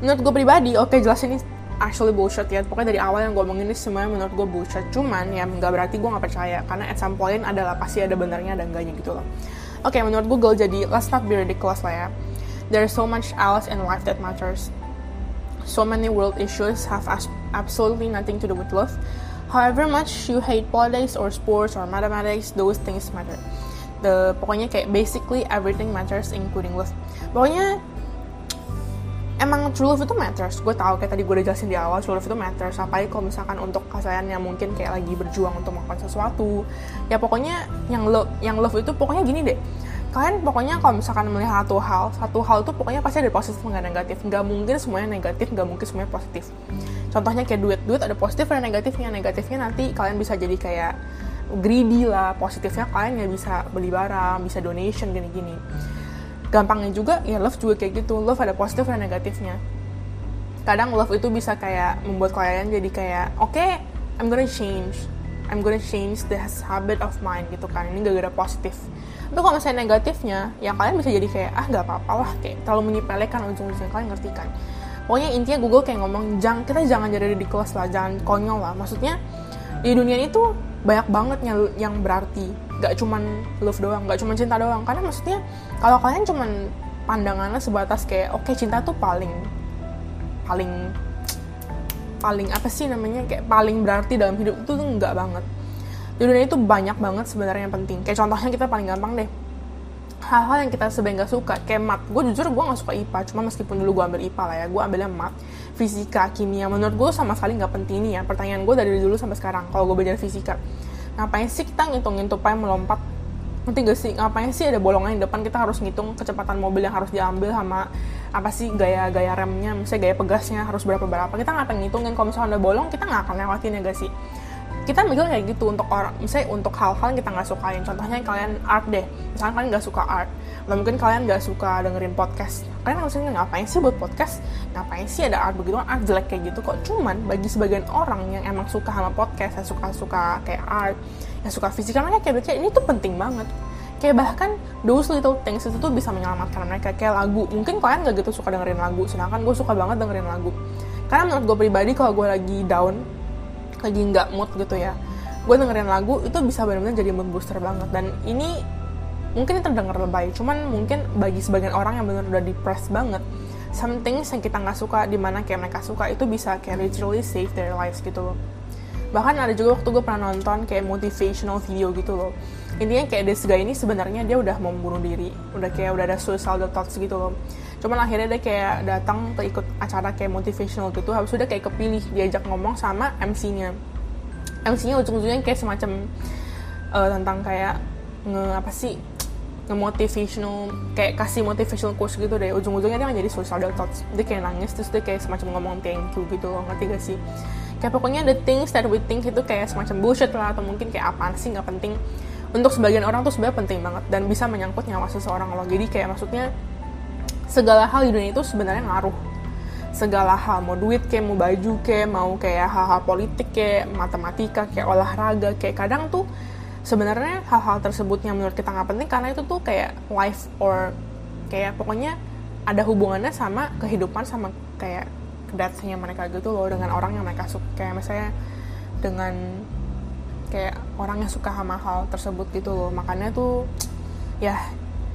Menurut gue pribadi oke okay, jelas ini actually bullshit ya. Pokoknya dari awal yang gue omongin ini semuanya menurut gue bullshit. Cuman ya nggak berarti gue nggak percaya. Karena at some point adalah pasti ada benarnya dan enggaknya gitu loh. Oke okay, menurut Google jadi let's not be ridiculous lah ya. There's so much else in life that matters so many world issues have absolutely nothing to do with love. However much you hate politics or sports or mathematics those things matter. The pokoknya kayak basically everything matters including love. Pokoknya emang true love itu matters. Gue tau kayak tadi gue udah jelasin di awal true love itu matters. Apalagi kalau misalkan untuk kalian yang mungkin kayak lagi berjuang untuk melakukan sesuatu. Ya pokoknya yang love yang love itu pokoknya gini deh kalian pokoknya kalau misalkan melihat satu hal satu hal itu pokoknya pasti ada positif nggak negatif. Nggak mungkin semuanya negatif nggak mungkin semuanya positif. Contohnya kayak duit duit ada positif dan negatifnya. Negatifnya nanti kalian bisa jadi kayak greedy lah. Positifnya kalian nggak bisa beli barang bisa donation gini-gini. Gampangnya juga ya love juga kayak gitu. Love ada positif dan negatifnya. Kadang love itu bisa kayak membuat kalian jadi kayak oke okay, I'm gonna change. I'm gonna change this habit of mine gitu kan. Ini gak gara positif tapi kalau misalnya negatifnya ya kalian bisa jadi kayak ah gak apa-apa lah kayak terlalu menyepelekan ujung-ujungnya kalian ngerti kan? Pokoknya intinya Google kayak ngomong jangan kita jangan jadi ridiculous lah jangan konyol lah. Maksudnya di dunia ini tuh banyak banget yang yang berarti. Gak cuman love doang gak cuman cinta doang. Karena maksudnya kalau kalian cuman pandangannya sebatas kayak oke okay, cinta tuh paling paling paling apa sih namanya? Kayak paling berarti dalam hidup itu tuh nggak banget di dunia itu banyak banget sebenarnya yang penting. Kayak contohnya kita paling gampang deh. Hal-hal yang kita sebenarnya gak suka kayak mat gue jujur gue gak suka IPA cuma meskipun dulu gue ambil IPA lah ya gue ambilnya mat fisika kimia. Menurut gue sama sekali nggak penting nih ya. Pertanyaan gue dari dulu sampai sekarang kalau gue belajar fisika. Ngapain sih kita ngitungin tupai melompat? Nanti gak sih? Ngapain sih ada bolongan di depan kita harus ngitung kecepatan mobil yang harus diambil sama apa sih gaya-gaya remnya misalnya gaya pegasnya harus berapa berapa kita ngapain ngitungin. Kalau misalnya ada bolong kita nggak akan lewatin ya gak sih kita mikir kayak gitu untuk orang misalnya untuk hal-hal yang kita nggak sukain. Contohnya kalian art deh. Misalnya kalian nggak suka art atau mungkin kalian nggak suka dengerin podcast. Kalian harusnya ngapain sih buat podcast? Ngapain sih ada art begitu art jelek kayak gitu kok. Cuman bagi sebagian orang yang emang suka sama podcast yang suka suka kayak art yang suka fisik karena kayak kayak ini tuh penting banget. Kayak bahkan those little things itu tuh bisa menyelamatkan mereka. Kayak lagu mungkin kalian gak gitu suka dengerin lagu sedangkan gue suka banget dengerin lagu. Karena menurut gue pribadi kalau gue lagi down lagi nggak mood gitu ya. Gue dengerin lagu itu bisa benar-benar jadi mood booster banget. Dan ini mungkin terdengar lebay cuman mungkin bagi sebagian orang yang benar udah depressed banget something yang kita nggak suka di mana kayak mereka suka itu bisa kayak literally save their lives gitu loh. Bahkan ada juga waktu gue pernah nonton kayak motivational video gitu loh. Intinya kayak this guy ini sebenarnya dia udah mau membunuh diri udah kayak udah ada suicidal thoughts gitu loh cuman akhirnya dia kayak datang ke ikut acara kayak motivational gitu. Habis udah kayak kepilih diajak ngomong sama MC-nya MC-nya ujung-ujungnya kayak semacam uh, tentang kayak nge apa sih nge motivational kayak kasih motivational quotes gitu deh. Ujung-ujungnya dia jadi suicidal thoughts. Dia kayak nangis terus dia kayak semacam ngomong thank you gitu loh ngerti gak sih? Kayak pokoknya the things that we think itu kayak semacam bullshit lah atau mungkin kayak apaan sih nggak penting. Untuk sebagian orang tuh sebenarnya penting banget dan bisa menyangkut nyawa seseorang loh. Jadi kayak maksudnya segala hal di dunia itu sebenarnya ngaruh. Segala hal mau duit kayak mau baju kayak mau kayak hal-hal politik kayak matematika kayak olahraga kayak kadang tuh sebenarnya hal-hal tersebut yang menurut kita nggak penting karena itu tuh kayak life or kayak pokoknya ada hubungannya sama kehidupan sama kayak deathnya mereka gitu loh dengan orang yang mereka suka. Kayak misalnya dengan kayak orang yang suka sama hal tersebut gitu loh. Makanya tuh ya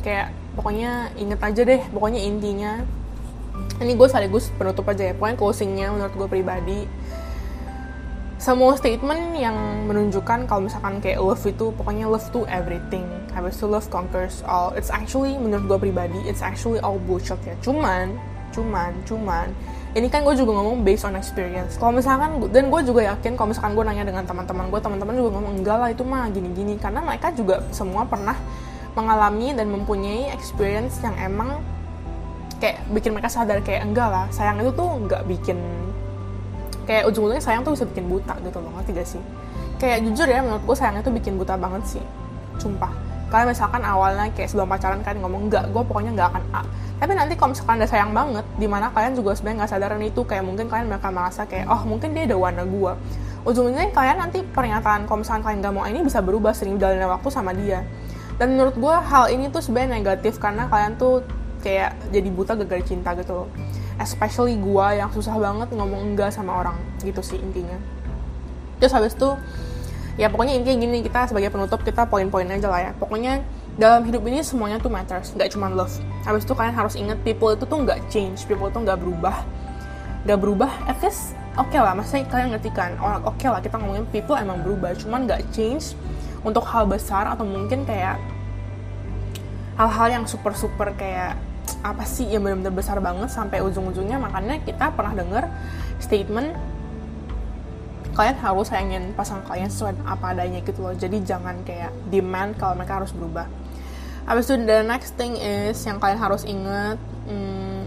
kayak pokoknya inget aja deh pokoknya intinya. Ini gue sekaligus penutup aja ya pokoknya closingnya menurut gue pribadi. Semua statement yang menunjukkan kalau misalkan kayak love itu pokoknya love to everything. Habis itu love conquers all. It's actually menurut gue pribadi it's actually all bullshit ya. Cuman cuman cuman ini kan gue juga ngomong based on experience. Kalau misalkan dan gue juga yakin kalau misalkan gue nanya dengan teman-teman gue teman-teman juga ngomong enggak lah itu mah gini-gini. Karena mereka juga semua pernah mengalami dan mempunyai experience yang emang kayak bikin mereka sadar kayak enggak lah sayang itu tuh nggak bikin kayak ujung-ujungnya sayang tuh bisa bikin buta gitu loh ngerti gak sih? Kayak jujur ya menurut gue sayang itu bikin buta banget sih sumpah. Kalian misalkan awalnya kayak sebelum pacaran kalian ngomong enggak gue pokoknya nggak akan A. Tapi nanti kalau misalkan ada sayang banget di mana kalian juga sebenarnya nggak sadaran itu kayak mungkin kalian bakal merasa kayak oh mungkin dia ada warna gue ujung-ujungnya kalian nanti pernyataan kalau misalkan kalian gak mau ini bisa berubah sering jalannya waktu sama dia dan menurut gue hal ini tuh sebenarnya negatif karena kalian tuh kayak jadi buta gagal cinta gitu loh. Especially gue yang susah banget ngomong enggak sama orang gitu sih intinya. Terus habis itu ya pokoknya intinya gini kita sebagai penutup kita poin-poin aja lah ya. Pokoknya dalam hidup ini semuanya tuh matters nggak cuma love. Habis itu kalian harus inget people itu tuh nggak change people tuh nggak berubah. Nggak berubah at least oke okay lah. Maksudnya kalian ngerti kan? Oke okay lah kita ngomongin people emang berubah cuman nggak change untuk hal besar atau mungkin kayak hal-hal yang super super kayak apa sih yang benar-benar besar banget sampai ujung-ujungnya. Makanya kita pernah denger statement kalian harus sayangin pasangan kalian sesuai apa adanya gitu loh. Jadi jangan kayak demand kalau mereka harus berubah. Habis itu the next thing is yang kalian harus inget hmm,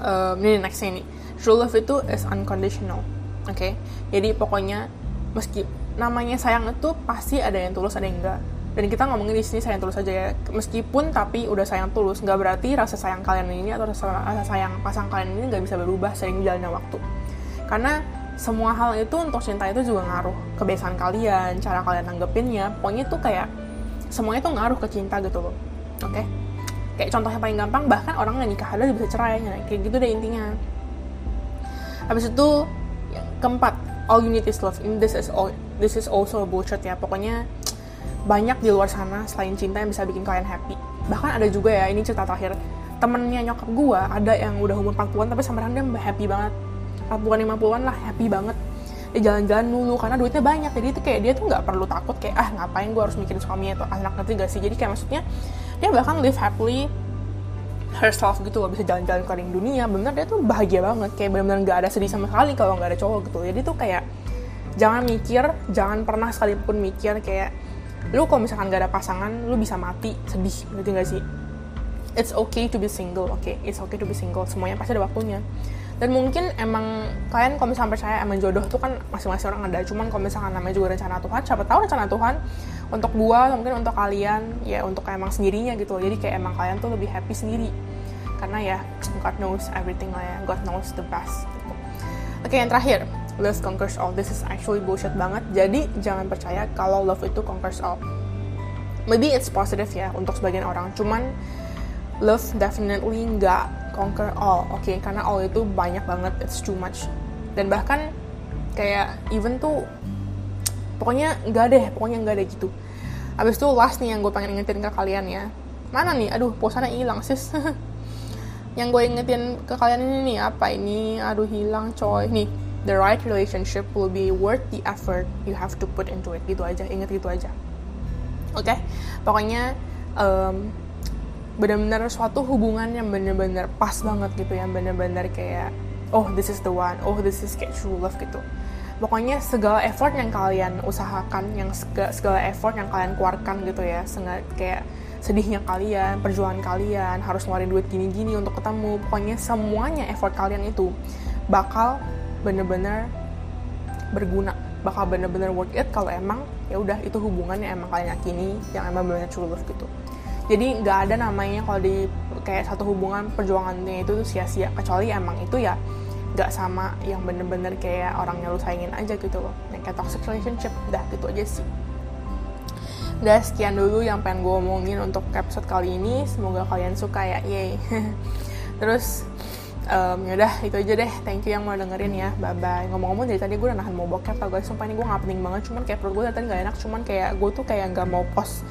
um, ini next ini. True love itu is unconditional oke okay? jadi pokoknya meski namanya sayang itu pasti ada yang tulus ada yang enggak. Dan kita ngomongin di sini sayang tulus aja ya. Meskipun tapi udah sayang tulus nggak berarti rasa sayang kalian ini atau rasa, rasa sayang pasang kalian ini nggak bisa berubah sering jalannya waktu. Karena semua hal itu untuk cinta itu juga ngaruh kebiasaan kalian cara kalian nanggepinnya pokoknya tuh kayak semuanya tuh ngaruh ke cinta gitu loh. Oke? Okay? kayak contohnya paling gampang bahkan orang yang nikah ada bisa cerai ya. kayak gitu deh intinya. Habis itu yang keempat all you need is love. In this is all this is also bullshit ya. Pokoknya banyak di luar sana selain cinta yang bisa bikin kalian happy. Bahkan ada juga ya ini cerita terakhir. Temennya nyokap gue ada yang udah umur 40-an tapi sama dia happy banget. 40-an 50-an lah happy banget. Dia jalan-jalan dulu karena duitnya banyak. Jadi itu kayak dia tuh nggak perlu takut kayak ah ngapain gue harus mikirin suami atau anak nanti gak sih? Jadi kayak maksudnya dia bahkan live happily herself gitu loh bisa jalan-jalan keliling dunia. Bener dia tuh bahagia banget. Kayak bener-bener nggak ada sedih sama sekali kalau nggak ada cowok gitu. Jadi tuh kayak jangan mikir jangan pernah sekalipun mikir kayak lu kalau misalkan gak ada pasangan lu bisa mati sedih gitu gak sih? It's okay to be single oke okay? it's okay to be single semuanya pasti ada waktunya. Dan mungkin emang kalian kalau misalnya percaya emang jodoh tuh kan masing-masing orang ada. Cuman kalau misalkan namanya juga rencana Tuhan siapa tahu rencana Tuhan untuk gua mungkin untuk kalian ya untuk emang sendirinya gitu jadi kayak emang kalian tuh lebih happy sendiri. Karena ya God knows everything lah ya. God knows the best gitu. oke yang terakhir love conquers all. This is actually bullshit banget. Jadi jangan percaya kalau love itu conquers all. Maybe it's positive ya untuk sebagian orang. Cuman love definitely nggak conquer all oke? Okay? karena all itu banyak banget. It's too much. Dan bahkan kayak even tuh pokoknya nggak deh pokoknya nggak deh gitu. Abis itu last nih yang gue pengen ingetin ke kalian ya. Mana nih? Aduh posannya hilang sis. (laughs) Yang gue ingetin ke kalian ini nih apa ini? Aduh hilang coy. Nih the right relationship will be worth the effort you have to put into it. Gitu aja inget gitu aja. Oke? Okay? pokoknya um, benar-benar suatu hubungan yang benar-benar pas banget gitu yang benar-benar kayak oh this is the one oh this is kayak true love gitu. Pokoknya segala effort yang kalian usahakan yang segala, effort yang kalian keluarkan gitu ya sengat kayak sedihnya kalian perjuangan kalian harus ngeluarin duit gini-gini untuk ketemu pokoknya semuanya effort kalian itu bakal bener-bener berguna. Bakal bener-bener worth it kalau emang ya udah itu hubungannya emang kalian yakini yang emang bener-bener true love gitu. Jadi nggak ada namanya kalau di kayak satu hubungan perjuangannya itu tuh sia-sia. Kecuali emang itu ya nggak sama yang bener-bener kayak orang yang lu sayangin aja gitu loh. Yang kayak toxic relationship udah gitu aja sih. Udah sekian dulu yang pengen gue omongin untuk episode kali ini. Semoga kalian suka ya yay. (laughs) Terus um, yaudah itu aja deh. Thank you yang mau dengerin ya. Bye bye ngomong-ngomong dari tadi gue udah nahan mau bokep tau guys sumpah ini gue gak penting banget. Cuman kayak perut gue tadi gak enak. Cuman kayak gue tuh kayak gak mau post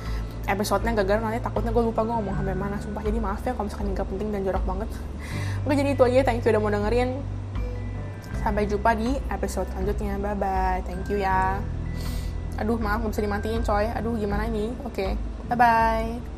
episodenya. Gagal nanti takutnya gue lupa gue ngomong sampai mana. Sumpah jadi maaf ya kalau misalkan gak penting dan jorok banget. Oke jadi itu aja. Thank you udah mau dengerin. Sampai jumpa di episode selanjutnya. Bye bye thank you ya. Aduh maaf gak bisa dimatiin coy. Aduh gimana ini? Oke. Okay. bye bye